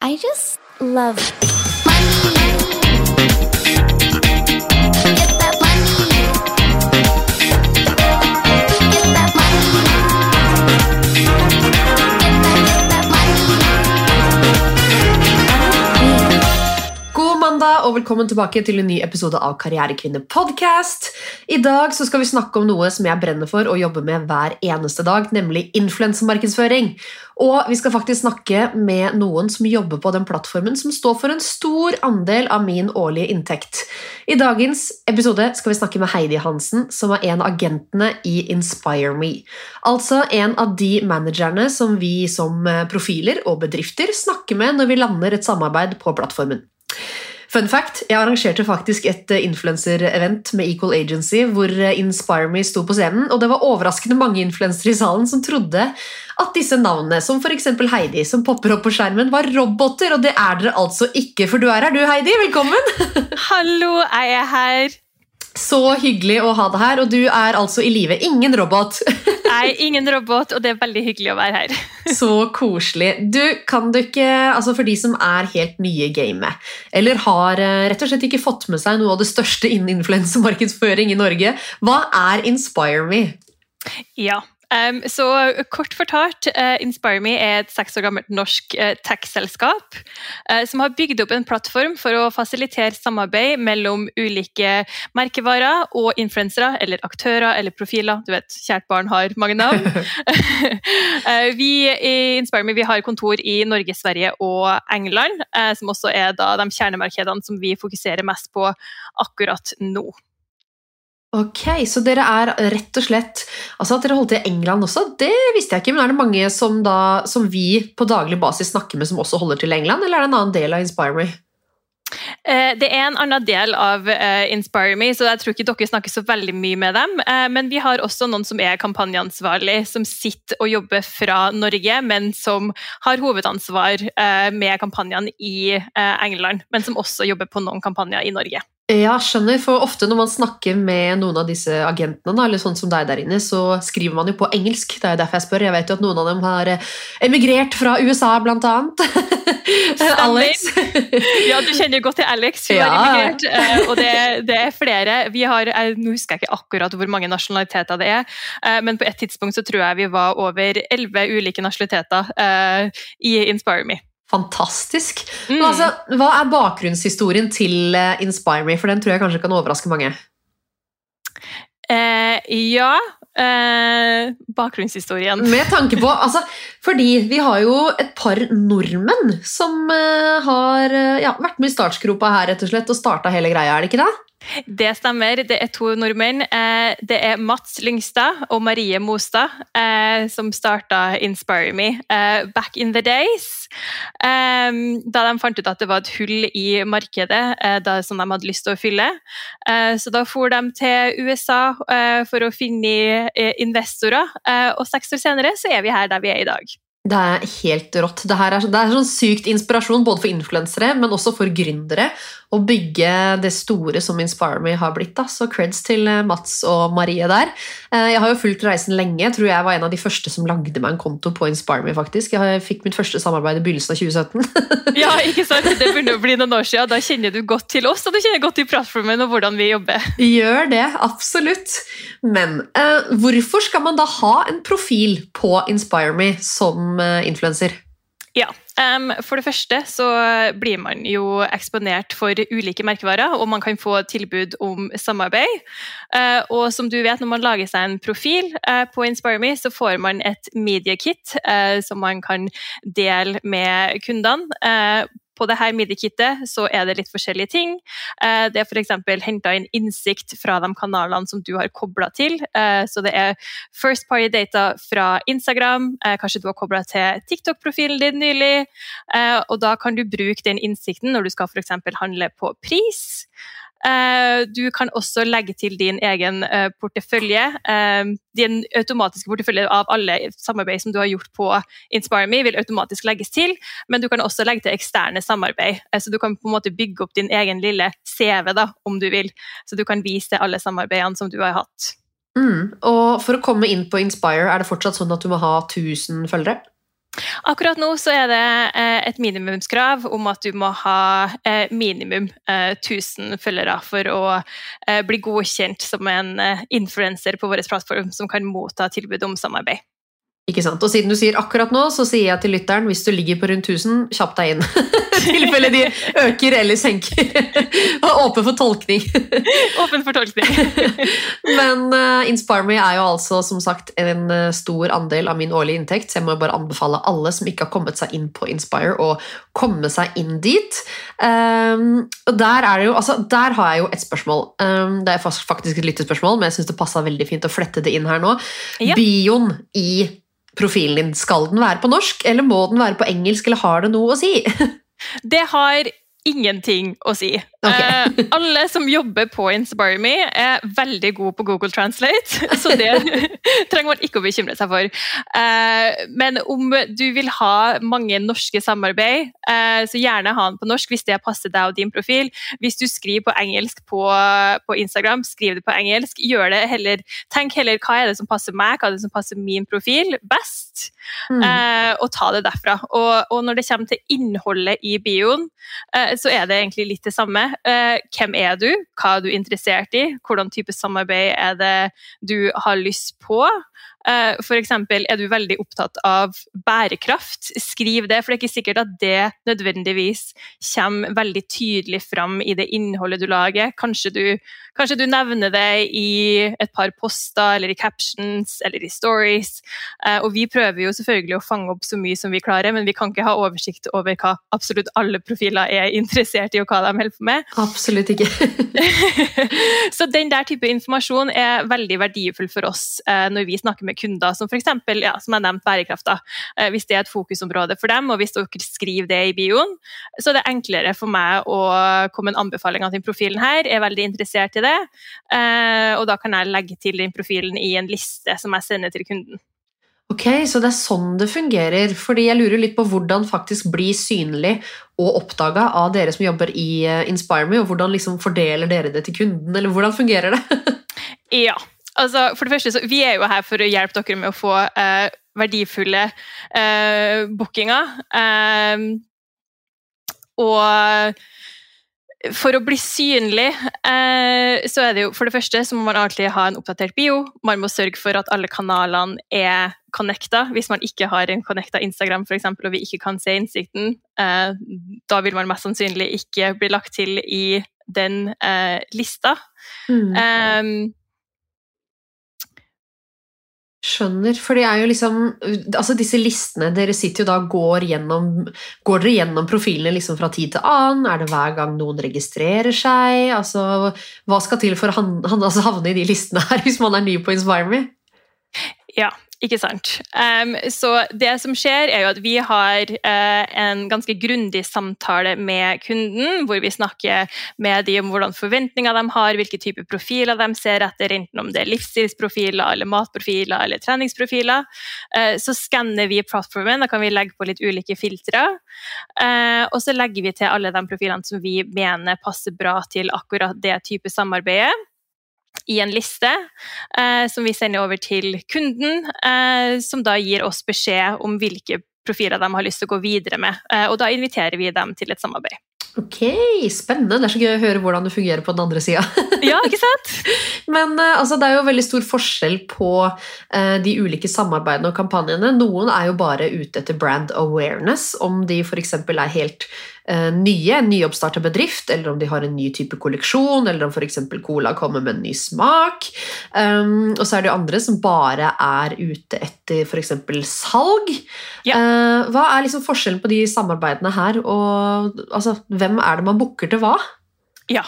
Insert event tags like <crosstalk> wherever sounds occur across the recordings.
I just love og velkommen tilbake til en ny episode av Karrierekvinne podcast. I dag skal vi snakke om noe som jeg brenner for og jobber med hver eneste dag, nemlig influensemarkedsføring. Og vi skal faktisk snakke med noen som jobber på den plattformen som står for en stor andel av min årlige inntekt. I dagens episode skal vi snakke med Heidi Hansen, som er en av agentene i Inspire Me. Altså en av de managerne som vi som profiler og bedrifter snakker med når vi lander et samarbeid på plattformen. Fun fact, Jeg arrangerte faktisk et eh, influencer-event med Equal Agency hvor eh, Inspire Me sto på scenen, og det var overraskende mange influensere i salen som trodde at disse navnene, som f.eks. Heidi, som popper opp på skjermen, var roboter, og det er dere altså ikke, for du er her, du Heidi. Velkommen! <laughs> Hallo, jeg er her. Så hyggelig å ha deg her, og du er altså i live. Ingen robot. <laughs> Er ingen robot, og det er veldig hyggelig å være her. Så koselig. Du, kan du ikke, altså For de som er helt nye i gamet, eller har eh, rett og slett ikke fått med seg noe av det største innen influensemarkedsføring i Norge, hva er Inspire Me? Ja, Um, så kort fortalt, uh, InspireMe er et seks år gammelt norsk uh, tech-selskap uh, som har bygd opp en plattform for å fasilitere samarbeid mellom ulike merkevarer og influensere, eller aktører eller profiler. Du vet, kjært barn har mange navn. <laughs> vi i InspireMe vi har kontor i Norge, Sverige og England, som også er da de kjernemarkedene som vi fokuserer mest på akkurat nå. Ok, Så dere er rett og slett Altså at dere holdt til i England også, det visste jeg ikke. Men er det mange som, da, som vi på daglig basis snakker med, som også holder til i England, eller er det en annen del av Inspire Me? Eh, det er en annen del av uh, Inspire Me, så jeg tror ikke dere snakker så veldig mye med dem. Uh, men vi har også noen som er kampanjeansvarlig, som sitter og jobber fra Norge, men som har hovedansvar med kampanjene i England, men som også jobber på noen kampanjer i Norge. Ja, skjønner, for ofte når man snakker med noen av disse agentene, eller sånn som deg der inne, så skriver man jo på engelsk. Det er jo derfor jeg spør. Jeg vet jo at noen av dem har emigrert fra USA, blant annet. <laughs> Alex. ja, du kjenner godt til Alex. Hun ja. har emigrert, eh, og det, det, er flere. Vi har, nå husker jeg ikke akkurat hvor mange nasjonaliteter det er, eh, men på et tidspunkt så tror jeg vi var over elleve ulike nasjonaliteter eh, i Inspire Me. Fantastisk. Mm. Altså, hva er bakgrunnshistorien til eh, Inspire Me? For den tror jeg kanskje kan overraske mange. Eh, ja eh, Bakgrunnshistorien. Med tanke på altså, Fordi vi har jo et par nordmenn som eh, har eh, ja, vært med i startgropa her rett og slett, og starta hele greia, er det ikke det? Det stemmer. Det er to nordmenn. Eh, det er Mats Lyngstad og Marie Mostad eh, som starta Inspire Me eh, back in the days. Da de fant ut at det var et hull i markedet som de hadde lyst til å fylle. Så da for de til USA for å finne investorer, og seks år senere så er vi her der vi er i dag. Det er helt rått. Det, er, det er sånn sykt inspirasjon både for influensere, men også for gründere. Å bygge det store som Inspire Me har blitt. Da. Så creds til eh, Mats og Marie der. Eh, jeg har jo fulgt reisen lenge. Jeg tror jeg var en av de første som lagde meg en konto på Inspire Me. faktisk. Jeg fikk mitt første samarbeid i begynnelsen av 2017. ja, ikke sant? Det <laughs> begynner å bli noen år siden. Da kjenner du godt til oss, og du kjenner godt til plattformen og hvordan vi jobber. Gjør det, absolutt. Men eh, hvorfor skal man da ha en profil på Inspire Me som eh, influenser? Ja, um, For det første så blir man jo eksponert for ulike merkevarer, og man kan få tilbud om samarbeid. Uh, og som du vet, når man lager seg en profil uh, på InspireMe, så får man et mediekit uh, som man kan dele med kundene på det her midi-kittet så er det litt forskjellige ting. Eh, det er f.eks. henta inn innsikt fra de kanalene som du har kobla til. Eh, så det er first party data fra Instagram, eh, kanskje du har kobla til TikTok-profilen din nylig. Og da kan du bruke den innsikten når du skal f.eks. handle på pris. Eh, du kan også legge til din egen eh, portefølje. Eh, din automatiske portefølje av alle samarbeid som du har gjort på InspireMe, vil automatisk legges til, men du kan også legge til eksterne samarbeid. Så du kan på en måte bygge opp din egen lille CV, da, om du vil. Så du kan vise alle samarbeidene som du har hatt. Mm. Og for å komme inn på Inspire, er det fortsatt sånn at du må ha 1000 følgere? Akkurat nå så er det eh, et minimumskrav om at du må ha eh, minimum eh, 1000 følgere for å eh, bli godkjent som en eh, influenser på vår plattform som kan motta tilbud om samarbeid. Ikke sant? Og siden du sier akkurat nå, så sier jeg til lytteren hvis du ligger på rundt 1000, kjapp deg inn. <laughs> I tilfelle de øker eller senker. <laughs> Og åpen for tolkning. <laughs> Åpen for tolkning. Men uh, Inspire Me er jo altså som sagt en eh, stor andel av min årlige inntekt, så jeg må bare anbefale alle som ikke har kommet seg inn på Inspire, å komme seg inn dit. Um, og der, er det jo, altså, der har jeg jo et spørsmål. Um, det er faktisk et lyttespørsmål, men jeg syns det passa veldig fint å flette det inn her nå. Ja. Bioen i profilen din, skal den være på norsk, eller må den være på engelsk, eller har det noe å si? <laughs> Det har ingenting å si. Ok. Eh, alle som jobber på Inspire Me, er veldig gode på Google Translate, <laughs> så det trenger man ikke å bekymre seg for. Eh, men om du vil ha mange norske samarbeid, eh, så gjerne ha den på norsk hvis det passer deg og din profil. Hvis du skriver på engelsk på, på Instagram, skriv det på engelsk. Gjør det heller, tenk heller hva er det som passer meg, hva er det som passer min profil best, Mm. eh, og ta det derfra. Og, og når det kommer til innholdet i bioen, eh, så er det egentlig litt det samme. Eh, hvem er du? Hva er du interessert i? Hvordan type samarbeid er det du har lyst på? Eh, eksempel, er du veldig opptatt av bærekraft? Skriv det, for det er ikke sikkert at det nødvendigvis kommer veldig tydelig fram i det innholdet du lager. Kanskje du, kanskje du nevner det i et par poster, eller i captions, eller i stories. Eh, Og vi prøver jo selvfølgelig å fange opp så mye som vi klarer, men vi kan ikke ha oversikt over hva absolutt alle profiler er interessert i, og hva de holder på med. Absolutt ikke. <laughs> så den der type informasjon er veldig verdifull for oss eh, når vi snakker med kunder, som f.eks. Ja, som jeg nevnte, bærekraft. da. Eh, hvis det er et fokusområde for dem, og hvis dere skriver det i bioen, så er det enklere for meg å komme med en anbefaling av den profilen her. Jeg er veldig interessert i det, eh, og da kan jeg legge til den profilen i en liste som jeg sender til kunden. Ok, Så det er sånn det fungerer. Fordi jeg lurer litt på hvordan faktisk bli synlig og oppdaga av dere som jobber i InspireMe, og hvordan liksom fordeler dere det til kunden, eller hvordan fungerer det? <laughs> Ja. Altså, for det første, så Vi er jo her for å hjelpe dere med å få eh, verdifulle eh, bookinger. Eh, og for å bli synlig, eh, så er det jo for det første så må man alltid ha en oppdatert bio. Man må sørge for at alle kanalene er connecta. Hvis man ikke har en connecta Instagram for eksempel, og vi ikke kan se innsikten, eh, da vil man mest sannsynlig ikke bli lagt til i den eh, lista. Um, Skjønner. For det er jo liksom Altså, disse listene Dere sitter jo da og går gjennom Går dere gjennom profilene liksom fra tid til annen? Er det hver gang noen registrerer seg? Altså, hva skal til for å altså havne i de listene her, <laughs> hvis man er ny på Inspire Me? Ja, ikke sant. Um, så det som skjer, er jo at vi har uh, en ganske grundig samtale med kunden, hvor vi snakker med dem om hvordan forventninger de har, hvilke typer profiler de ser etter, enten om det er livsstilsprofiler, eller matprofiler eller treningsprofiler. Uh, så skanner vi plattformen, da kan vi legge på litt ulike filtre. Uh, og så legger vi til alle de profilene som vi mener passer bra til akkurat det type samarbeidet i en liste eh, som vi sender over til kunden, eh, som da gir oss beskjed om hvilke profiler de har lyst til å gå videre med. Eh, og da inviterer vi dem til et samarbeid. Ok, spennende. Det er så gøy å høre hvordan det fungerer på den andre sida. <laughs> Ja, ikke sant? <laughs> Men eh, altså, det er jo veldig stor forskjell på eh, de ulike samarbeidene og kampanjene. Noen er jo bare ute etter brand awareness, om de f.eks. er helt nye, en nyoppstarta bedrift, eller om de har en ny type kolleksjon, eller om f.eks. Cola kommer med en ny smak. Um, og så er det jo andre som bare er ute etter f.eks. salg. Ja. Uh, hva er liksom forskjellen på de samarbeidene her, og altså, hvem er det man booker til hva? Ja.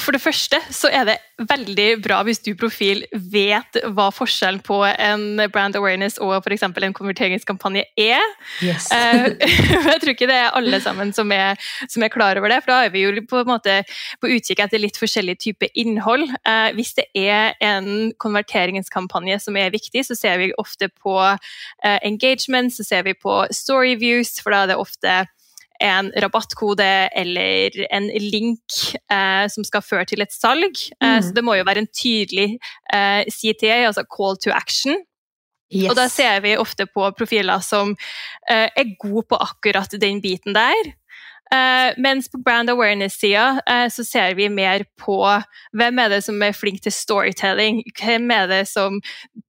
For det første så er det veldig bra hvis du profil vet hva forskjellen på en brand awareness og f.eks. en konverteringskampanje er. Yes. Eh, <laughs> jeg tror ikke det er alle sammen som er, som er klar over det, for da er vi jo på, en måte på utkikk etter litt forskjellig type innhold. Eh, hvis det er en konverteringskampanje som er viktig, så ser vi ofte på eh, engagement, så ser vi på story views, for da er det ofte en rabattkode eller en link eh, som skal føre til et salg. Eh, Mm. Så det må jo være en tydelig eh, CTA, altså call to action. Yes. Og da ser vi ofte på profiler som eh, er gode på akkurat den biten der. Eh, mens på brand awareness-sida eh, så ser vi mer på hvem er det som er flink til storytelling. Hvem er det som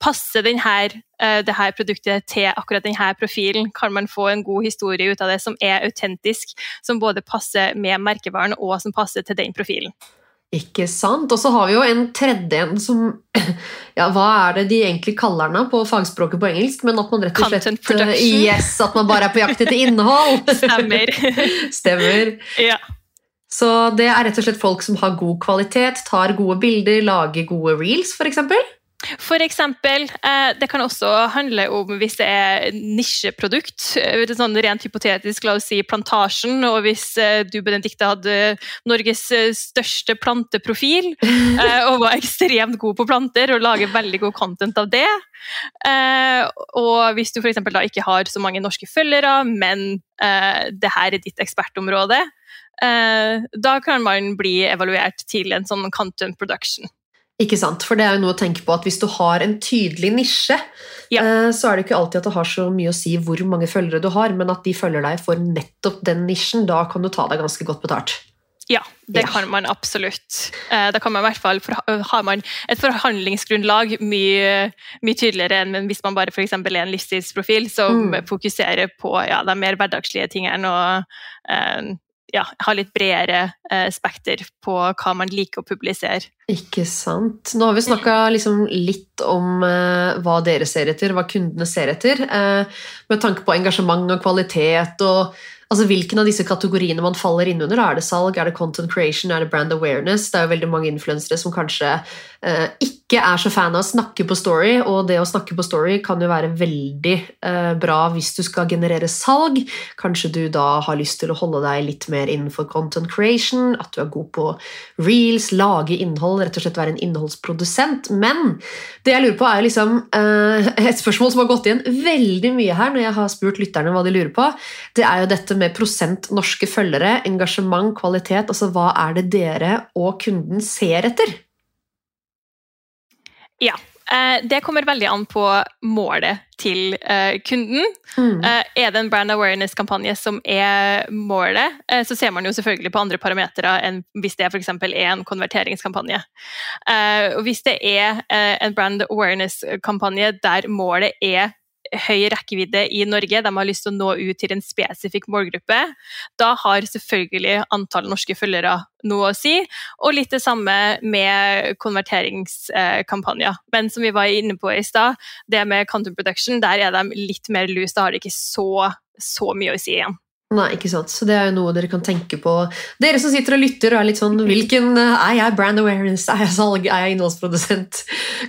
passer denne, eh, det her produktet til akkurat denne profilen? Kan man få en god historie ut av det som er autentisk, som både passer med merkevaren og som passer til den profilen? Ikke sant? Og så har vi jo en tredje en som <clears throat> Ja, hva er det de egentlig kaller den på fagspråket på engelsk? Men at man rett og slett Content production. Yes, at man bare er på jakt etter innhold! <laughs> Stemmer. <laughs> Stemmer. ja. Så det er rett og slett folk som har god kvalitet, tar gode bilder, lager gode reels, f.eks. For eksempel, eh, det kan også handle om hvis det er nisjeprodukt. eh, Sånn rent hypotetisk, la oss si Plantasjen, og hvis eh, du Benedikte hadde Norges største planteprofil og var ekstremt god på planter og lager veldig god content av det. Og hvis du eksempel da ikke har så mange norske følgere, men det her er ditt ekspertområde, da kan man bli evaluert til en sånn content production. Ikke sant? For det er jo noe å tenke på at hvis du har en tydelig nisje, Ja. eh, så er det ikke alltid at det har så mye å si hvor mange følgere du har, men at de følger deg for nettopp den nisjen, da kan du ta deg ganske godt betalt. Ja, det Ja. kan man absolutt. Eh, Da kan man i hvert fall forha- har man et forhandlingsgrunnlag mye, mye tydeligere enn hvis man bare for er en livsstilsprofil som Mm. fokuserer på ja, de mer hverdagslige tingene og eh, ja, har litt bredere eh, spekter på hva man liker å publisere. Ikke sant. Nå har vi snakka liksom litt om eh, hva dere ser etter, hva kundene ser etter, eh, med tanke på engasjement og kvalitet og altså hvilken av disse kategoriene man faller inn under. Er det salg, er det content creation, er det brand awareness? Det er jo veldig mange influensere som kanskje eh, ikke er så fan av å snakke på story, og det å snakke på story kan jo være veldig eh, bra hvis du skal generere salg. Kanskje du da har lyst til å holde deg litt mer innenfor content creation, at du er god på reels, lage innhold, rett og slett være en innholdsprodusent. Men det jeg lurer på, er liksom eh, <laughs> et spørsmål som har gått igjen veldig mye her når jeg har spurt lytterne hva de lurer på. Det er jo dette med prosent norske følgere, engasjement, kvalitet. Altså hva er det dere og kunden ser etter? Ja. eh, Det kommer veldig an på målet til eh, kunden. Mm. Eh, Er det en brand awareness-kampanje som er målet, så ser man jo selvfølgelig på andre parametere enn hvis det f.eks. er en konverteringskampanje. Hvis det er en brand awareness-kampanje der målet er høy rekkevidde i Norge, de har lyst til å nå ut til en spesifikk målgruppe, da har selvfølgelig antall norske følgere noe å si. Og litt det samme med konverteringskampanjer. Men som vi var inne på i stad, det med content production, der er de litt mer loose. Da har det ikke så, så mye å si igjen. Nei, ikke sant. Så det er jo noe dere kan tenke på. Dere som sitter og lytter og er litt sånn Hvilken eh, Er jeg brand awareness? Er jeg salg? Er jeg innholdsprodusent?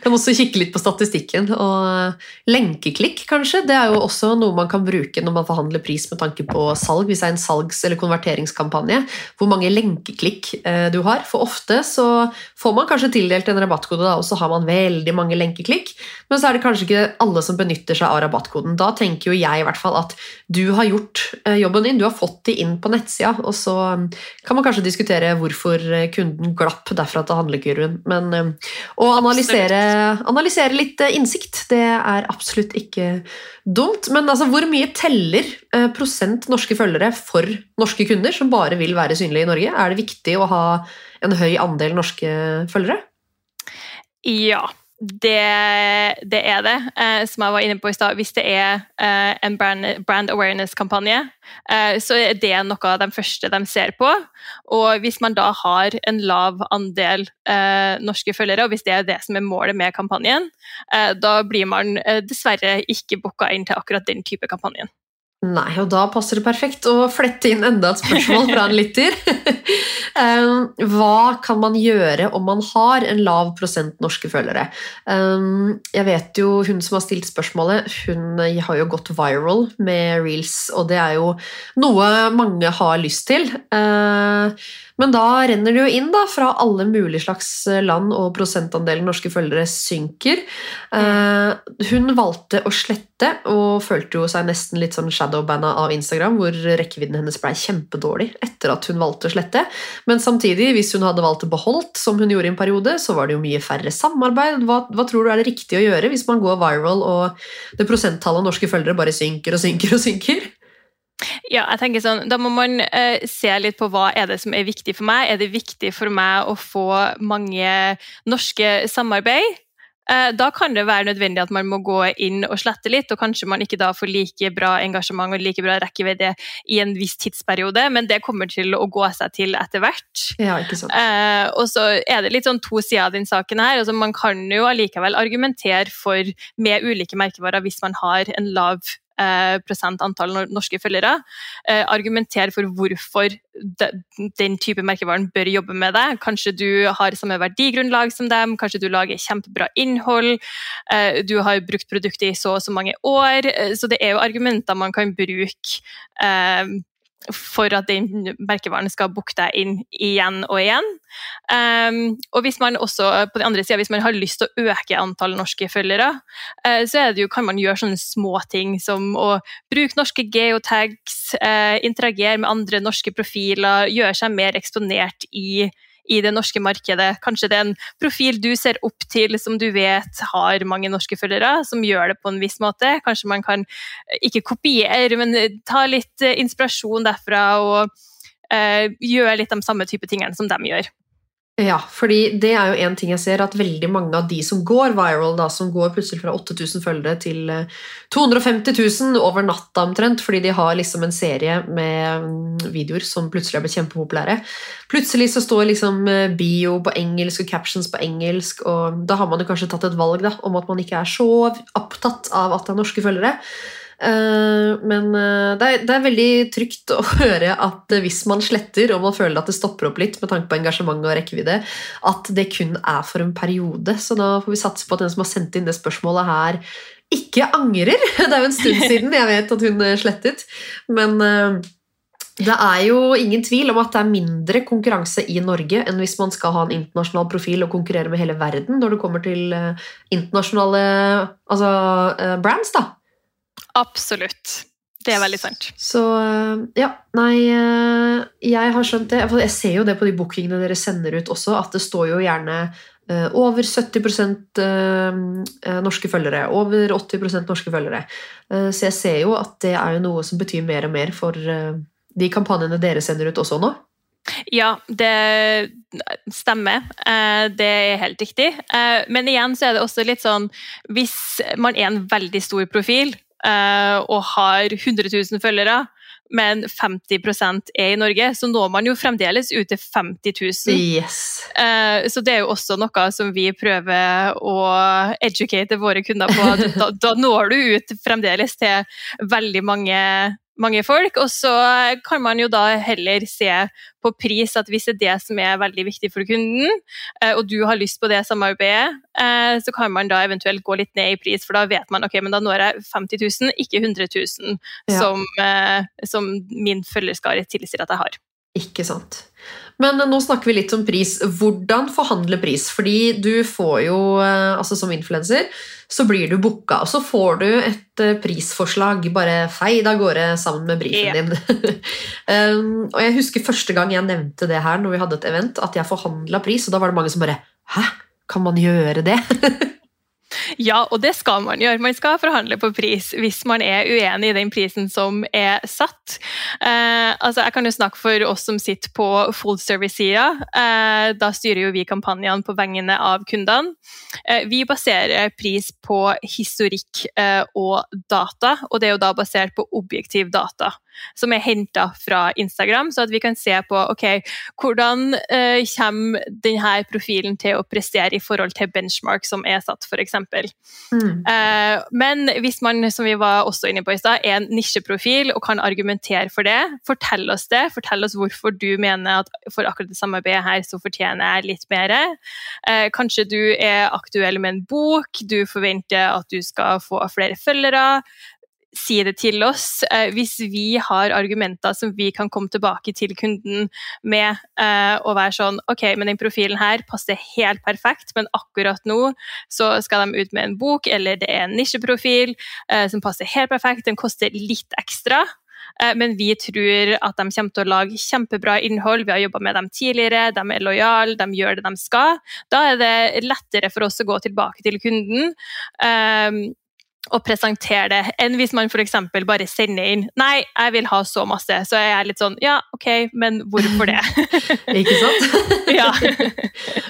Kan også kikke litt på statistikken. Og eh, lenkeklikk, kanskje. Det er jo også noe man kan bruke når man forhandler pris med tanke på salg. Hvis det er en salgs- eller konverteringskampanje. Hvor mange lenkeklikk eh, du har. For ofte så får man kanskje tildelt en rabattkode, da, og så har man veldig mange lenkeklikk. Men så er det kanskje ikke alle som benytter seg av rabattkoden. Da tenker jo jeg i hvert fall at du har gjort jobben din, du har fått de inn på nettsida, og så um, kan man kanskje diskutere hvorfor eh, kunden glapp derfra til handlekurven. Men um, å analysere, analysere litt eh, innsikt, det er absolutt ikke dumt. Men altså, hvor mye teller eh, prosent norske følgere for norske kunder som bare vil være synlige i Norge? Er det viktig å ha en høy andel norske følgere? Ja, det, det er det. Eh, som jeg var inne på i stad, hvis det er eh, en brand, brand awareness-kampanje, eh, så er det noe av de første de ser på. Og hvis man da har en lav andel eh, norske følgere, og hvis det er det som er målet med kampanjen, eh, da blir man eh, dessverre ikke booka inn til akkurat den type kampanjen. Nei, og da passer det perfekt å flette inn enda et spørsmål fra en lytter. Um, <laughs> Hva kan man gjøre om man har en lav prosent norske følgere? Um, Jeg vet jo hun som har stilt spørsmålet, hun har jo gått viral med reels, og det er jo noe mange har lyst til. Men da renner det jo inn da, fra alle mulige slags land, og prosentandelen norske følgere synker. Eh, hun valgte å slette, og følte jo seg nesten litt sånn shadowbanna av Instagram, hvor rekkevidden hennes ble kjempedårlig etter at hun valgte å slette. Men samtidig, hvis hun hadde valgt å beholdt, som hun gjorde i en periode, så var det jo mye færre samarbeid. Hva, hva tror du er det riktige å gjøre hvis man går viral og det prosenttallet av norske følgere bare synker og synker og synker? Ja, jeg tenker sånn, Da må man eh, se litt på hva er det som er viktig for meg. Er det viktig for meg å få mange norske samarbeid? Eh, da kan det være nødvendig at man må gå inn og slette litt, og kanskje man ikke da får like bra engasjement og like bra rekkevidde i en viss tidsperiode, men det kommer til å gå seg til etter hvert. Ja, ikke sant. Eh, og så er det litt sånn to sider av den saken her. Altså, man kan jo allikevel argumentere for med ulike merkevarer hvis man har en lav antall norske følgere. Argumenter for hvorfor den type merkevaren bør jobbe med det. Kanskje du har samme verdigrunnlag som dem, kanskje du lager kjempebra innhold, eh, du har brukt produktet i så og så mange år. eh, Så det er jo argumenter man kan bruke eh, for at den merkevaren skal booke deg inn igjen og igjen. Um, og hvis man også, på den andre siden, hvis man har lyst til å øke antall norske følgere, uh, så jo, kan man gjøre sånne småting som å bruke norske geotags, uh, interagere med andre norske profiler, gjøre seg mer eksponert i, i det norske markedet. Kanskje det er en profil du ser opp til som du vet har mange norske følgere, som gjør det på en viss måte. Kanskje man kan eh, ikke kopiere, men eh, ta litt eh, inspirasjon derfra og eh, gjøre litt de samme type tingene som de gjør. Ja, fordi det er jo en ting jeg ser, at veldig mange av de som går viral, da, som går plutselig fra 8000 følgere til eh, 250 000 over natta omtrent, fordi de har liksom en serie med mm, videoer som plutselig har blitt kjempepopulære. Plutselig så står liksom eh, bio på engelsk og captions på engelsk, og da har man jo kanskje tatt et valg da, om at man ikke er så opptatt av at det er norske følgere. Eh, men eh, det er, det er veldig trygt <laughs> å høre at hvis man sletter og man føler at det stopper opp litt med tanke på engasjement og rekkevidde, at det kun er for en periode. Så da får vi satse på at den som har sendt inn det spørsmålet her, ikke angrer. <laughs> Det er jo en stund <laughs> siden jeg vet at hun eh, slettet. Men det er jo ingen tvil om at det er mindre konkurranse i Norge enn hvis man skal ha en internasjonal profil og konkurrere med hele verden når det kommer til internasjonale altså, brands. da. Absolutt. Det er veldig sant. Så øh, ja, nei øh, Jeg har skjønt det. Jeg ser jo det på de bookingene dere sender ut også, at det står jo gjerne øh, over 70% øh, øh, norske følgere. Over 80% norske følgere. Eh, så jeg ser jo at det er jo noe som betyr mer og mer for de kampanjene dere sender ut også nå. Ja, det stemmer. Eh, Det er helt riktig. Eh, Men igjen så er det også litt sånn Hvis man er en veldig stor profil eh, og har 100 000 følgere, men 50% er i Norge, så når man jo fremdeles ut til 50 000. Yes. Eh, Så det er jo også noe som vi prøver å educate våre kunder på. Da, da når du ut fremdeles til veldig mange, mange folk. Og så kan man jo da heller se på pris at hvis det er det som er veldig viktig for kunden, eh, og du har lyst på det samarbeidet, eh, så kan man da eventuelt gå litt ned i pris, for da vet man ok, men da når jeg 50 000, ikke 100 000, Ja. som, eh, som min følgerskare tilsier at jeg har. Ikke sant. Men nå snakker vi litt om pris. Hvordan forhandle pris? Fordi du får jo, eh, altså som influenser, så blir du booka, og så får du et eh, prisforslag bare feid av gårde sammen med brifen din. <laughs> um, og jeg husker første gang jeg nevnte det her når vi hadde et event, at jeg forhandla pris, og da var det mange som bare Hæ? Kan man gjøre det? <laughs> Ja, og det skal man gjøre. Man skal forhandle på pris hvis man er uenig i den prisen som er satt. Eh, altså, jeg kan jo snakke for oss som sitter på full service-sida. Eh, da styrer jo vi kampanjene på vegne av kundene. Eh, vi baserer pris på historikk eh, og data, og det er jo da basert på objektiv data som er henta fra Instagram, så at vi kan se på ok, hvordan eh, kommer denne profilen til å prestere i forhold til benchmark som er satt, f.eks. Mm. Eh, men hvis man, som vi var også inne på i stad, er en nisjeprofil og kan argumentere for det, fortell oss det. Fortell oss hvorfor du mener at for akkurat det samarbeidet her så fortjener jeg litt mer. Eh, kanskje du er aktuell med en bok, du forventer at du skal få flere følgere. Si det til oss eh, hvis vi har argumenter som vi kan komme tilbake til kunden med, eh, og være sånn OK, men den profilen her passer helt perfekt, men akkurat nå så skal de ut med en bok, eller det er en nisjeprofil eh, som passer helt perfekt, den koster litt ekstra. Eh, Men vi tror at de kommer til å lage kjempebra innhold. Vi har jobba med dem tidligere, de er lojale, de gjør det de skal. Da er det lettere for oss å gå tilbake til kunden. Og presentere det, enn hvis man f.eks. bare sender inn 'nei, jeg vil ha så masse', så er jeg litt sånn 'ja, ok, men hvorfor det?' <laughs> Ikke sant? <laughs> ja. <laughs>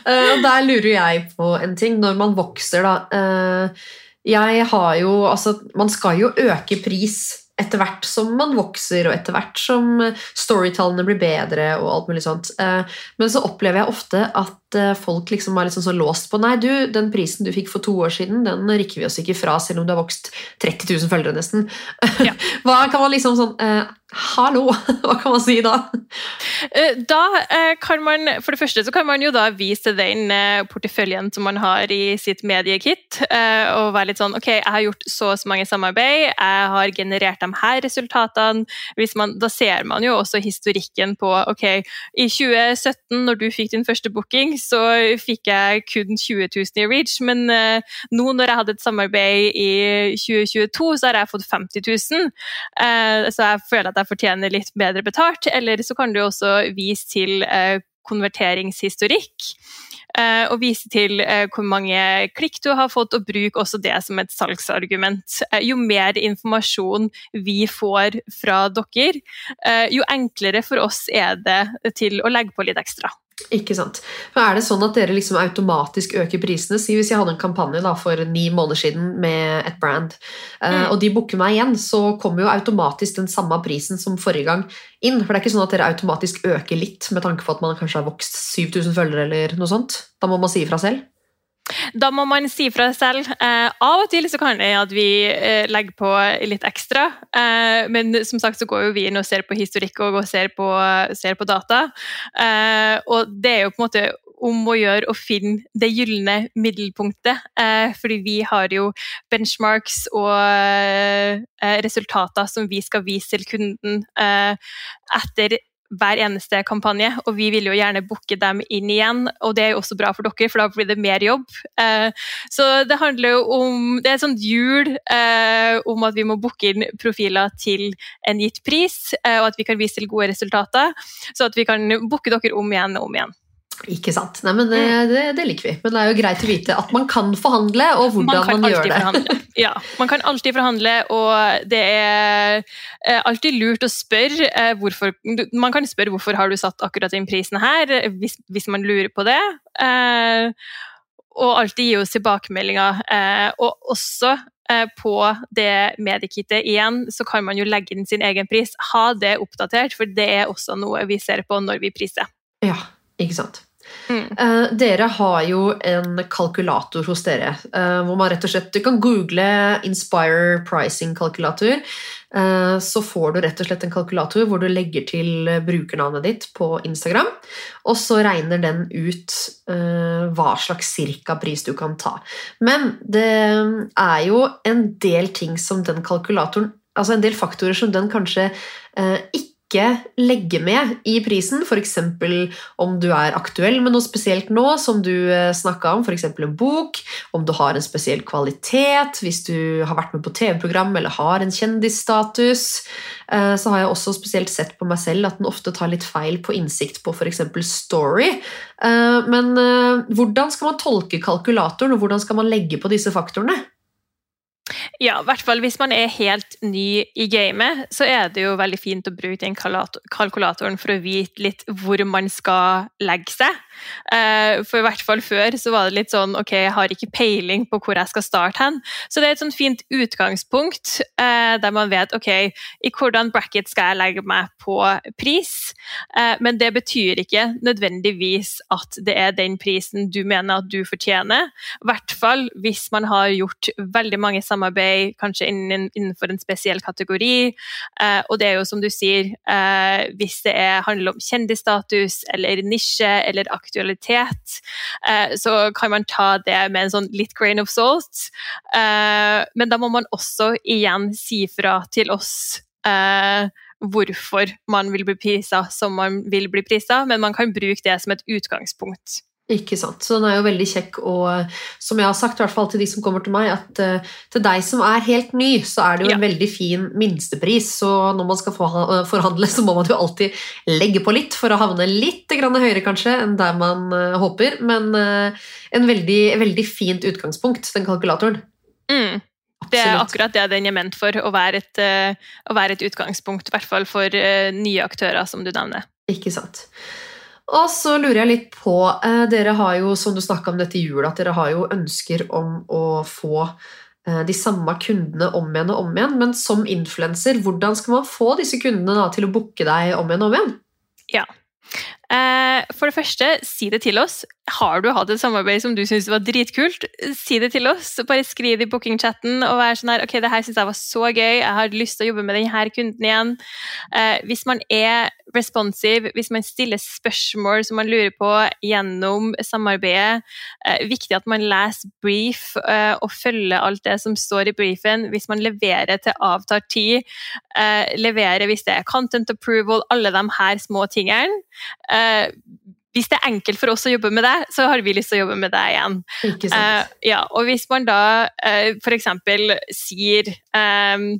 Eh, og der lurer jeg på en ting. Når man vokser, da eh, Jeg har jo Altså, man skal jo øke pris etter hvert som man vokser, og etter hvert som storytallene blir bedre og alt mulig sånt. Eh, Men så opplever jeg ofte at eh, folk liksom er litt sånn så låst på Nei, du, den prisen du fikk for to år siden, den rikker vi oss ikke fra, selv om du har vokst 30 000 følgere, nesten. Ja. <laughs> Hva kan man liksom sånn eh, Hallo! <laughs> Hva kan man si da? Eh, Da eh, kan man, for det første så kan man jo da vise den porteføljen som man har i sitt mediekit, og være litt sånn Ok, jeg har gjort så og så mange samarbeid, jeg har generert de her resultatene. Hvis man, da ser man jo også historikken på Ok, i 2017, når du fikk din første booking, så fikk jeg kun 20 000 i reach, men eh, nå når jeg hadde et samarbeid i 2022, så har jeg fått 50 000. Eh, så jeg føler at jeg fortjener litt bedre betalt. Eller så kan du også vise til eh, konverteringshistorikk. Og vise til hvor mange klikk du har fått, og bruk også det som et salgsargument. Jo mer informasjon vi får fra dere, jo enklere for oss er det til å legge på litt ekstra. Ikke sant. Men er det sånn at dere liksom automatisk øker prisene? Si hvis jeg hadde en kampanje da, for ni måneder siden med et brand, eh, Mm. og de booker meg igjen, så kommer jo automatisk den samme prisen som forrige gang inn. For det er ikke sånn at dere automatisk øker litt med tanke på at man kanskje har vokst 7000 følgere eller noe sånt. Da må man si ifra selv. Da må man si fra selv. Eh, av og til så kan det at vi eh, legger på litt ekstra, eh, men som sagt så går jo vi inn og ser på historikk og ser på, ser på data. Eh, og det er jo på en måte om å gjøre å finne det gylne middelpunktet. Eh, fordi vi har jo benchmarks og eh, resultater som vi skal vise til kunden etter hver eneste kampanje, og vi vil jo gjerne booke dem inn igjen. Og det er jo også bra for dere, for da blir det mer jobb. Eh, så det handler jo om Det er et sånt hjul eh, om at vi må booke inn profiler til en gitt pris, eh, og at vi kan vise til gode resultater, så at vi kan booke dere om igjen og om ign. Ikke sant. Nei, men det, det, det liker vi. Men det er jo greit å vite at man kan forhandle, og hvordan man, man gjør det. forhandle. <laughs> Ja, man kan alltid forhandle, og det er eh, alltid lurt å spørre eh, hvorfor Man kan spørre hvorfor har du satt akkurat den prisen her, eh, hvis, hvis man lurer på det. Eh, og alltid gi oss tilbakemeldinger. Eh, og også eh, på det mediekittet igjen, så kan man jo legge inn sin egen pris. Ha det oppdatert, for det er også noe vi ser på når vi priser. Ja, ikke sant. Mm. Eh, dere har jo en kalkulator hos dere, eh, hvor man rett og slett Du kan google Inspire Pricing Kalkulator. eh, så får du rett og slett en kalkulator hvor du legger til brukernavnet ditt på Instagram. Og så regner den ut hva slags cirka pris du kan ta. Men det er jo en del ting som den kalkulatoren Altså en del faktorer som den kanskje eh, ikke legge med i prisen. F.eks om du er aktuell med noe spesielt nå, som du snakka om, f.eks. en bok, om du har en spesiell kvalitet, hvis du har vært med på TV-program eller har en kjendisstatus. Eh, Så har jeg også spesielt sett på meg selv at den ofte tar litt feil på innsikt på f.eks. story. Eh, Men eh, hvordan skal man tolke kalkulatoren, og hvordan skal man legge på disse faktorene? Ja, i hvert fall hvis man er helt ny i gamet, så er det jo veldig fint å bruke den kalkulatoren for å vite litt hvor man skal legge seg. Eh, For i hvert fall før så var det litt sånn ok, jeg har ikke peiling på hvor jeg skal starte hen. Så det er et sånn fint utgangspunkt eh, der man vet ok, i hvordan bracket skal jeg legge meg på pris. Eh, Men det betyr ikke nødvendigvis at det er den prisen du mener at du fortjener. I hvert fall hvis man har gjort veldig mange samarbeid samarbeid kanskje innen, innenfor en spesiell kategori. Eh, og det er jo som du sier, eh, hvis det er, handler om kjendisstatus eller nisje eller aktualitet, eh, så kan man ta det med en sånn litt grain of salt. Eh, men da må man også igjen si fra til oss eh, hvorfor man vil bli prisa som man vil bli prisa, men man kan bruke det som et utgangspunkt. Ikke sant. Så den er jo veldig kjekk, og som jeg har sagt, i hvert fall til de som kommer til meg, at uh, til deg som er helt ny, så er det jo en veldig fin minstepris. Så når man skal forhandle, så må man jo alltid legge på litt for å havne litt grann høyere, kanskje, enn der man uh, håper. Men uh, en veldig, veldig fint utgangspunkt, den kalkulatoren. Mm. Det er akkurat det den er ment for, å være et, eh, å være et utgangspunkt, i hvert fall for eh, nye aktører, som du nevner. Ikke sant. Og så lurer jeg litt på eh, Dere har jo, som du snakka om dette i jula, at dere har jo ønsker om å få eh, de samme kundene om igjen og om igjen. Men som influenser, hvordan skal man få disse kundene da, til å booke deg om igjen og om igjen? Eh, for det første, si det til oss. Har du hatt et samarbeid som du syns var dritkult, si det til oss. Bare skriv det i bookingchatten og vær sånn her Ok, det her syns jeg var så gøy, jeg har lyst til å jobbe med denne kunden igjen. Eh, hvis man er responsive, hvis man stiller spørsmål som man lurer på gjennom samarbeidet, eh, viktig at man leser brief eh, og følger alt det som står i briefen. Hvis man leverer til avtalt tid, eh, levere hvis det er content approval, alle de her små tingene. Eh, hvis det er enkelt for oss å jobbe med det, så har vi lyst til å jobbe med det igjen. Ikke sant? Eh, ja, og hvis man da eh, f.eks. sier ehm,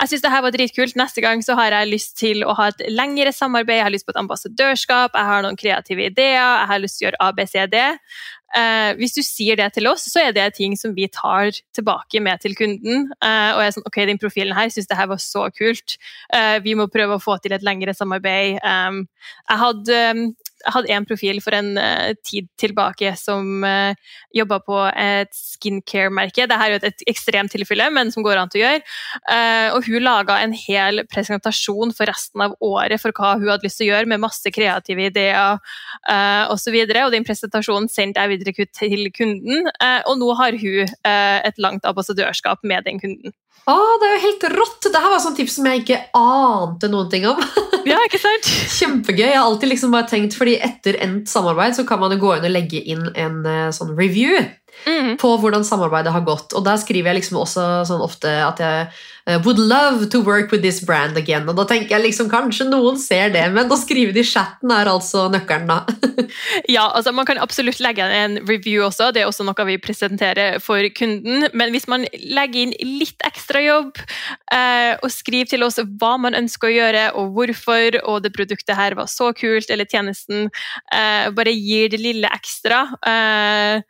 jeg syns det her var dritkult. Neste gang så har jeg lyst til å ha et lengre samarbeid. Jeg har lyst på et ambassadørskap, jeg har noen kreative ideer, jeg har lyst til å gjøre ABCD. Eh, hvis du sier det til oss, så er det ting som vi tar tilbake med til kunden. Eh, og jeg er sånn, ok, den profilen her syns det her var så kult. Eh, vi må prøve å få til et lengre samarbeid. Um, jeg hadde jeg hadde en profil for en uh, tid tilbake som uh, jobba på et skincare-merke. Dette er jo et, et ekstremt tilfelle, men som går an til å gjøre. Uh, og hun laga en hel presentasjon for resten av året for hva hun hadde lyst til å gjøre, med masse kreative ideer uh, osv. Og, så og den presentasjonen sendte jeg videre til kunden, og nå har hun et langt ambassadørskap med den kunden. Å, det er jo helt rått! Dette var sånn tips som jeg ikke ante noen ting om. <laughs> Ja, ikke sant? Kjempegøy. Jeg har alltid liksom bare tenkt, fordi etter endt samarbeid så kan man jo gå inn og legge inn en eh, sånn review Mhm. på hvordan samarbeidet har gått. Og der skriver jeg liksom også sånn ofte at jeg eh, would love to work with this brand again. Og da tenker jeg liksom kanskje noen ser det, men å skrive det i chatten er altså nøkkelen, da. <laughs> Ja, altså Man kan absolutt legge inn en review også, det er også noe vi presenterer for kunden. Men hvis man legger inn litt ekstra jobb eh, og skriver til oss hva man ønsker å gjøre og hvorfor, og det produktet her var så kult, eller tjenesten, eh, bare gir det lille ekstra. Eh,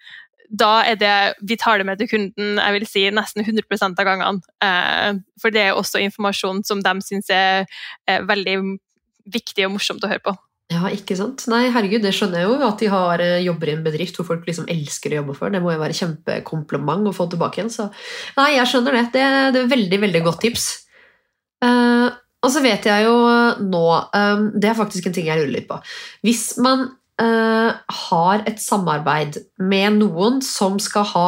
da er det, vi tar det med til kunden jeg vil si nesten 100 av gangene. Eh, for det er også informasjon som de syns er, veldig viktig og morsomt å høre på. Ja, ikke sant? Nei, herregud, det skjønner jeg jo at de har eh, jobber i en bedrift hvor folk liksom elsker å jobbe for. Det må jo være kjempekompliment å få tilbake igjen. Så nei, jeg skjønner det. Det, det er veldig, veldig godt tips. Uh, og så vet jeg jo nå Det er faktisk en ting jeg lurer litt på. Hvis man har et samarbeid med noen som skal ha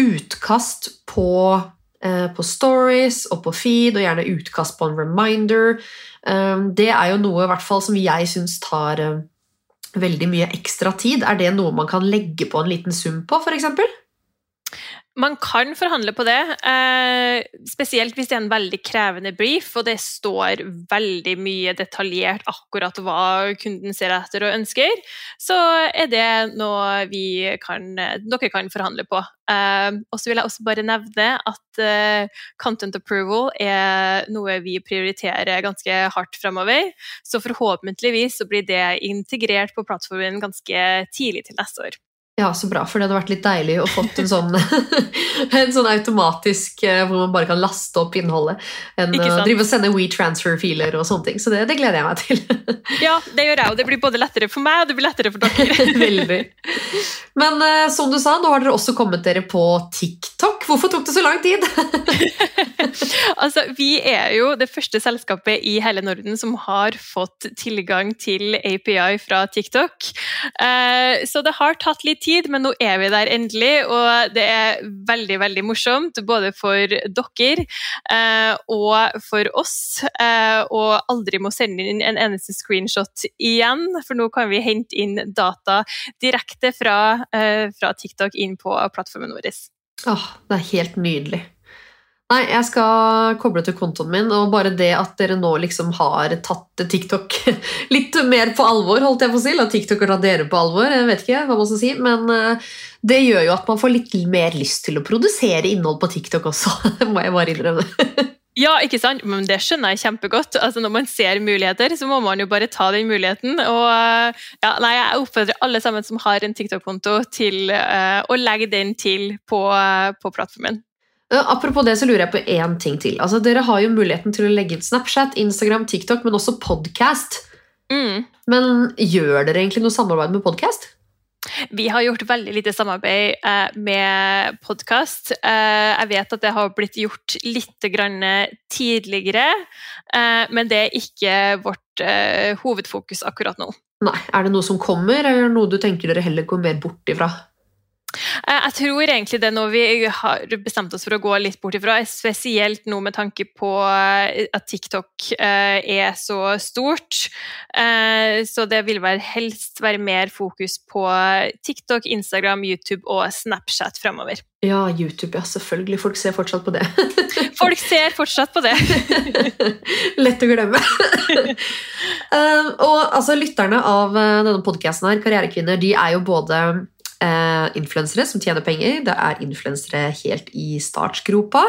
utkast på, eh, på stories og på feed, og gjerne utkast på en reminder Um, Det er jo noe fall som jeg syns tar veldig mye ekstra tid. Er det noe man kan legge på en liten sum på, f.eks.? Man kan forhandle på det, eh, spesielt hvis det er en veldig krevende brief, og det står veldig mye detaljert akkurat hva kunden ser etter og ønsker, så er det noe vi kan, dere kan forhandle på. Eh, og så vil jeg også bare nevne at eh, content approval er noe vi prioriterer ganske hardt fremover, så forhåpentligvis så blir det integrert på plattformen ganske tidlig til neste år. Ja, så bra, for det hadde vært litt deilig å fått en sånn, <laughs> en sånn automatisk eh, hvor man bare kan laste opp innholdet enn Ikke å sant? drive og sende WeTransfer-filer og sånne ting. Så det, det gleder jeg meg til. <laughs> Ja, det gjør jeg, og det blir både lettere for meg og det blir lettere for dere. <laughs> Veldig. Men uh, som du sa, nå har dere også kommet dere på TikTok. Hvorfor tok det så lang tid? Altså, vi er jo det første selskapet i hele Norden som har fått tilgang til API fra TikTok. uh, så det har tatt litt tid, men nå er vi der endelig, og det er veldig, veldig morsomt. Både for dere eh, og for oss. eh, Og aldri må sende inn en eneste screenshot igjen, for nå kan vi hente inn data direkte fra, eh, fra TikTok inn på plattformen vår. Åh, det er helt nydelig. Nei, jeg skal koble til kontoen min, og bare det at dere nå liksom har tatt TikTok <laughs> litt mer på alvor, holdt jeg på å si, at TikTok har tatt dere på alvor, jeg vet ikke hva man skal si, men eh, det gjør jo at man får litt mer lyst til å produsere innhold på TikTok også, <laughs> må jeg bare innrømme. <laughs> Ja, ikke sant? Men det skjønner jeg kjempegodt. Altså, når man ser muligheter, så må man jo bare ta den muligheten. Og ja, nei, jeg oppfordrer alle sammen som har en TikTok-konto, til uh, å legge den til på, på plattformen. Eh, Apropos det, så lurer jeg på én ting til. Altså, dere har jo muligheten til å legge inn Snapchat, Instagram, TikTok, men også podcast. Mm. Men gjør dere egentlig noe samarbeid med podcast? Vi har gjort veldig lite samarbeid eh, med podkast. Eh, jeg vet at det har blitt gjort litt grann tidligere, eh, men det er ikke vårt eh, hovedfokus akkurat nå. Nei, Er det noe som kommer, eller er det noe du tenker dere heller går mer bort ifra? Eh, Jeg tror egentlig det er noe vi har bestemt oss for å gå litt bort ifra, spesielt nå med tanke på eh, at TikTok eh, er så stort. Så det vil være helst være mer fokus på TikTok, Instagram, YouTube og Snapchat fremover. Ja, YouTube, ja, selvfølgelig. Folk ser fortsatt på det. <laughs> Folk ser fortsatt på det. <laughs> Lett å glemme. <laughs> Og altså, lytterne av denne podcasten her, Karrierekvinner, de er jo både uh, influensere som tjener penger, det er influensere helt i startsgropa.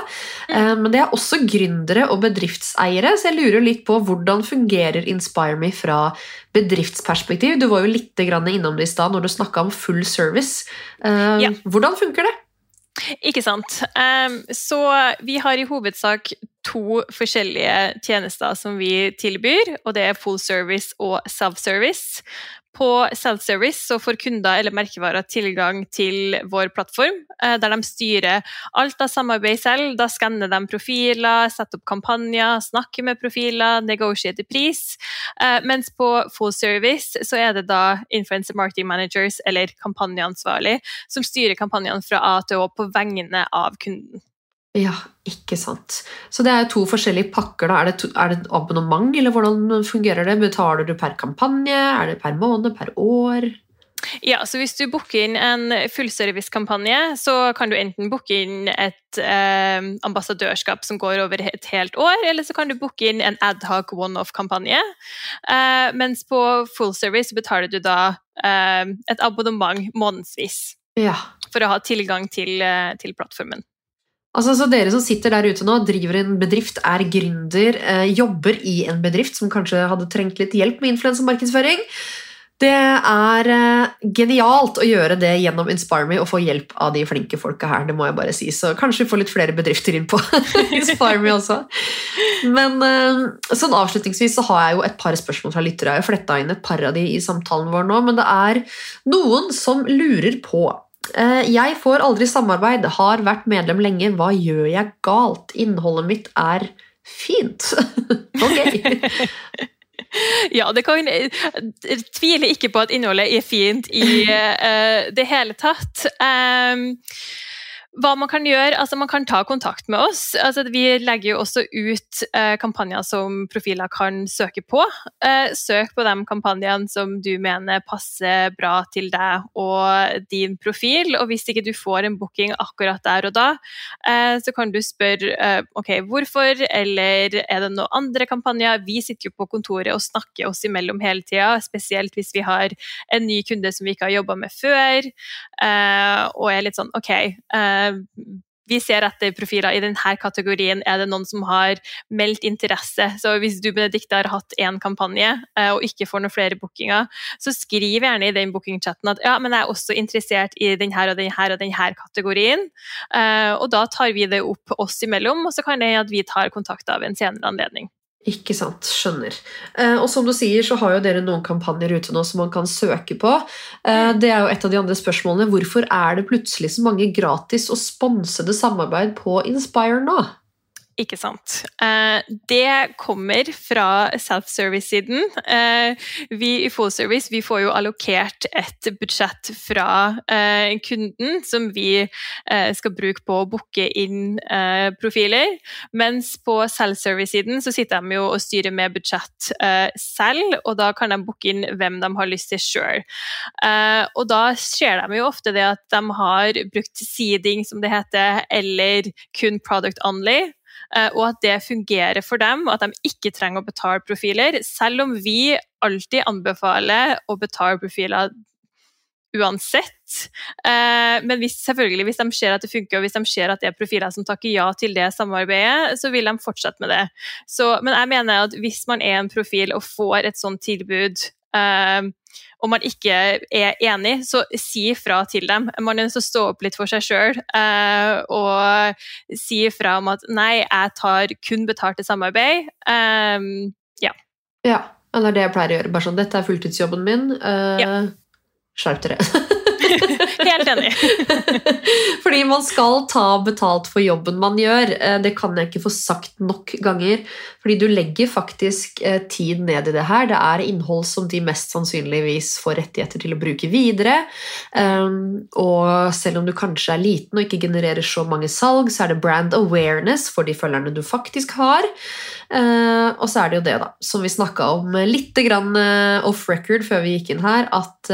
eh, men det er også gründere og bedriftseiere, så jeg lurer litt på hvordan fungerer InspireMe fra bedriftsperspektiv? Du var jo litt grann innom det i stad når du snakka om full service. Eh, Ja. Hvordan funker det? Ikke sant. Em, så vi har i hovedsak to forskjellige tjenester som vi tilbyr, og det er full service og self-service. På self-service så får kunder eller merkevarer tilgang til vår plattform, eh, der de styrer alt av samarbeid selv. Da skanner de profiler, setter opp kampanjer, snakker med profiler, negotiater pris. Eh, Mens på full service så er det da influencer marketing managers eller kampanjeansvarlig som styrer kampanjene fra A til Å på vegne av kunden. Ja, ikke sant. Så det er to forskjellige pakker. Da. Er, det to, er det abonnement, eller hvordan fungerer det? Betaler du per kampanje? Er det per måned? Per år? Ja, så Hvis du booker inn en fullservice-kampanje, så kan du enten booke inn et eh, ambassadørskap som går over et helt år, eller så kan du booke inn en adhoc one-off-kampanje. Eh, mens på fullservice betaler du da eh, et abonnement månedsvis Ja. for å ha tilgang til, eh, til plattformen. Altså, så Dere som sitter der ute nå, driver en bedrift, er gründer, eh, jobber i en bedrift som kanskje hadde trengt litt hjelp med influensemarkedsføring. Det er eh, genialt å gjøre det gjennom InspireMe og få hjelp av de flinke folka her. det må jeg bare si. Så kanskje vi får litt flere bedrifter inn på <laughs> InspireMe også. Men eh, sånn avslutningsvis så har jeg jo et par spørsmål fra lyttere. Jeg har fletta inn et par av de i samtalen vår nå, men det er noen som lurer på Jeg får aldri samarbeid, har vært medlem lenge. Hva gjør jeg galt? Innholdet mitt er fint. <laughs> ok. <laughs> Ja, det kan, jeg tviler ikke på at innholdet er fint i uh, det hele tatt. Em, hva man kan gjøre, altså Man kan ta kontakt med oss. Altså vi legger jo også ut eh, kampanjer som profiler kan søke på. Eh, søk på de kampanjene som du mener passer bra til deg og din profil. Og hvis ikke du får en booking akkurat der og da, eh, så kan du spørre eh, ok, hvorfor, eller er det noen andre kampanjer? Vi sitter jo på kontoret og snakker oss imellom hele tida, spesielt hvis vi har en ny kunde som vi ikke har jobba med før, eh, og er litt sånn ok. Eh, vi ser etter profiler i denne kategorien. Er det noen som har meldt interesse? Så hvis du Benedikte, har hatt én kampanje eh, og ikke får noen flere bookinger, så skriv gjerne i den bookingchatten at ja, men jeg er også interessert i denne og denne og denne kategorien. Eh, og da tar vi det opp oss imellom, og så kan det at vi tar kontakt av en senere anledning. Ikke sant, skjønner. Eh, og som du sier, så har jo dere noen kampanjer ute nå som man kan søke på. Eh, det er jo et av de andre spørsmålene. Hvorfor er det plutselig så mange gratis og sponsede samarbeid på Inspire nå? Ikke sant. Eh, det kommer fra self-service-siden. Eh, vi i Full Service vi får jo allokert et budsjett fra eh, kunden som vi skal bruke på å booke inn profiler. Mens på self-service-siden så sitter de jo og styrer med budsjett selv, og da kan de booke inn hvem de har lyst til sjøl. og da ser de jo ofte det at de har brukt seeding, som det heter, eller kun product only. Eh, og at det fungerer for dem, og at de ikke trenger å betale profiler, selv om vi alltid anbefaler å betale profiler uansett. Eh, men hvis, selvfølgelig, hvis de ser at det funker, og hvis de ser at det er profiler som takker ja til det samarbeidet, så vil de fortsette med det. Så, men jeg mener at hvis man er en profil og får et sånt tilbud eh, og man ikke er enig, så si fra til dem. Man er nødt til å stå opp litt for seg sjøl eh, og si fra om at nei, jeg tar kun betalt til samarbeid. Um, ja. Ja, det er det jeg pleier å gjøre. Bare sånn, Dette er fulltidsjobben min. Uh, Ja. Skjerp dere. <laughs> Helt enig. <laughs> Fordi man skal ta betalt for jobben man gjør. Eh, Det kan jeg ikke få sagt nok ganger. Fordi du legger faktisk eh, tid ned i det her. Det er innhold som de mest sannsynligvis får rettigheter til å bruke videre. Um, Og selv om du kanskje er liten og ikke genererer så mange salg, så er det brand awareness for de følgerne du faktisk har. Eh, Og så er det jo det, da, som vi snakka om litt off record før vi gikk inn her, at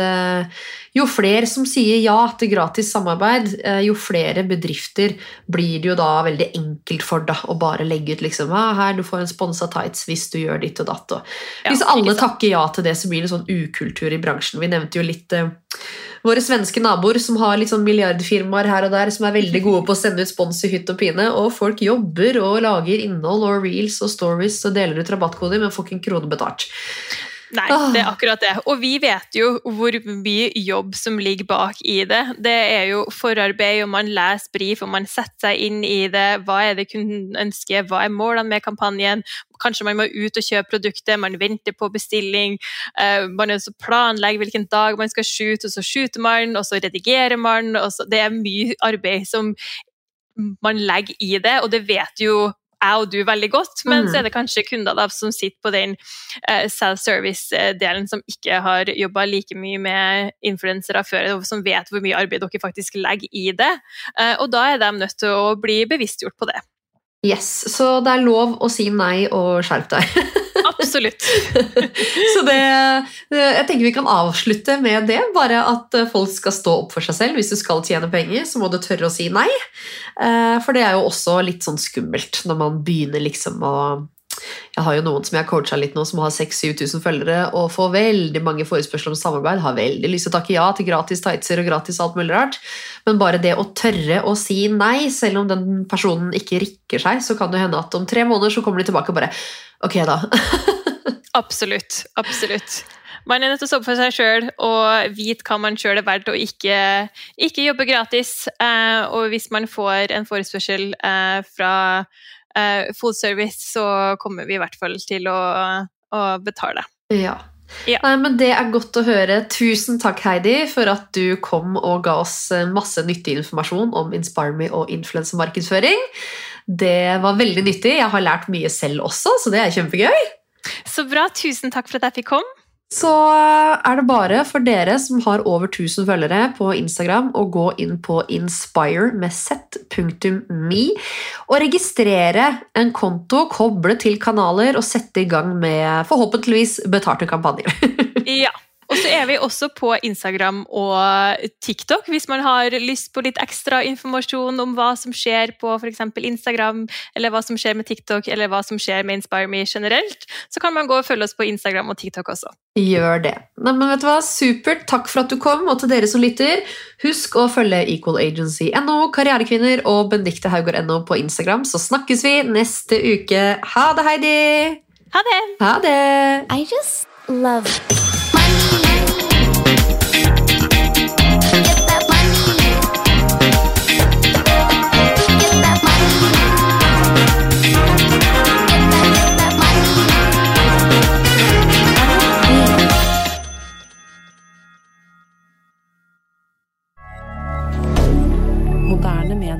jo flere som sier ja til gratis samarbeid, eh, jo flere bedrifter blir det jo da veldig enkelt for da, å bare legge ut liksom, ah, her du får en sponsa tights hvis du gjør ditt og datt. Og Ja, hvis alle takker ja til det, så blir det sånn ukultur i bransjen. Vi nevnte jo litt eh, våre svenske naboer som har litt sånn milliardfirmaer her og der, som er veldig gode på å sende ut spons i hytt og pine, og folk jobber og lager innhold og reels og stories og deler ut rabattkoder, men får ikke en krone betalt. Nei, Ah. det er akkurat det. Og vi vet jo hvor mye jobb som ligger bak i det. Det er jo forarbeid, og man leser brief, og man setter seg inn i det. Hva er det kunden ønsker, hva er målene med kampanjen? Kanskje man må ut og kjøpe produktet, man venter på bestilling. eh, man er planlegger hvilken dag man skal skyte, og så skyter man, og så redigerer man. Så, det er mye arbeid som man legger i det, og det vet jo jeg og du veldig godt, men Mm. så er det kanskje kunder da, som sitter på den uh, self-service-delen som ikke har jobba like mye med influensere før, og som vet hvor mye arbeid dere faktisk legger i det. Uh, og da er de nødt til å bli bevisstgjort på det. Yes, Så det er lov å si nei og skjerp deg. <laughs> Absolutt. <laughs> Så det, jeg tenker vi kan avslutte med det. Bare at folk skal stå opp for seg selv. Hvis du skal tjene penger, så må du tørre å si nei. Eh, For det er jo også litt sånn skummelt når man begynner liksom å Jeg har jo noen som jeg har coacha litt nå, som har 6000-7000 følgere og får veldig mange forespørsler om samarbeid. Har veldig lyst til å takke ja til gratis tightser og gratis alt mulig rart. Men bare det å tørre å si nei, selv om den personen ikke rikker seg, så kan det hende at om tre måneder så kommer de tilbake og bare Ok, da. <laughs> <laughs> Absolutt. Absolutt. Man er nødt til å stå opp for seg sjøl og vite hva man sjøl er verdt, og ikke, ikke jobbe gratis. Eh, og hvis man får en forespørsel eh, fra eh, full service, så kommer vi i hvert fall til å, å betale. Ja. Ja. Nei, men Det er godt å høre. Tusen takk, Heidi, for at du kom og ga oss eh, masse nyttig informasjon om InspireMe og influensemarkedsføring. Det var veldig nyttig. Jeg har lært mye selv også, så det er kjempegøy. Så bra. Tusen takk for at jeg fikk komme. Så eh, er det bare for dere som har over 1000 følgere på Instagram, å gå inn på inspire med z.me og registrere en konto, koble til kanaler og sette i gang med forhåpentligvis betalte kampanjer. <laughs> Ja. Og så er vi også på Instagram og TikTok hvis man har lyst på litt ekstra informasjon om hva som skjer på f.eks. Instagram, eller hva som skjer med TikTok, eller hva som skjer med InspireMe generelt. Så kan man gå og følge oss på Instagram og TikTok også. Gjør det. Nei, men vet du hva? Supert. Takk for at du kom, og til dere som lytter, husk å følge Equal Agency.no, Karrierekvinner og Benedicte Haugård.no på Instagram, så snakkes vi neste uke. Ha det, Heidi! Ha det! Ha det! I just love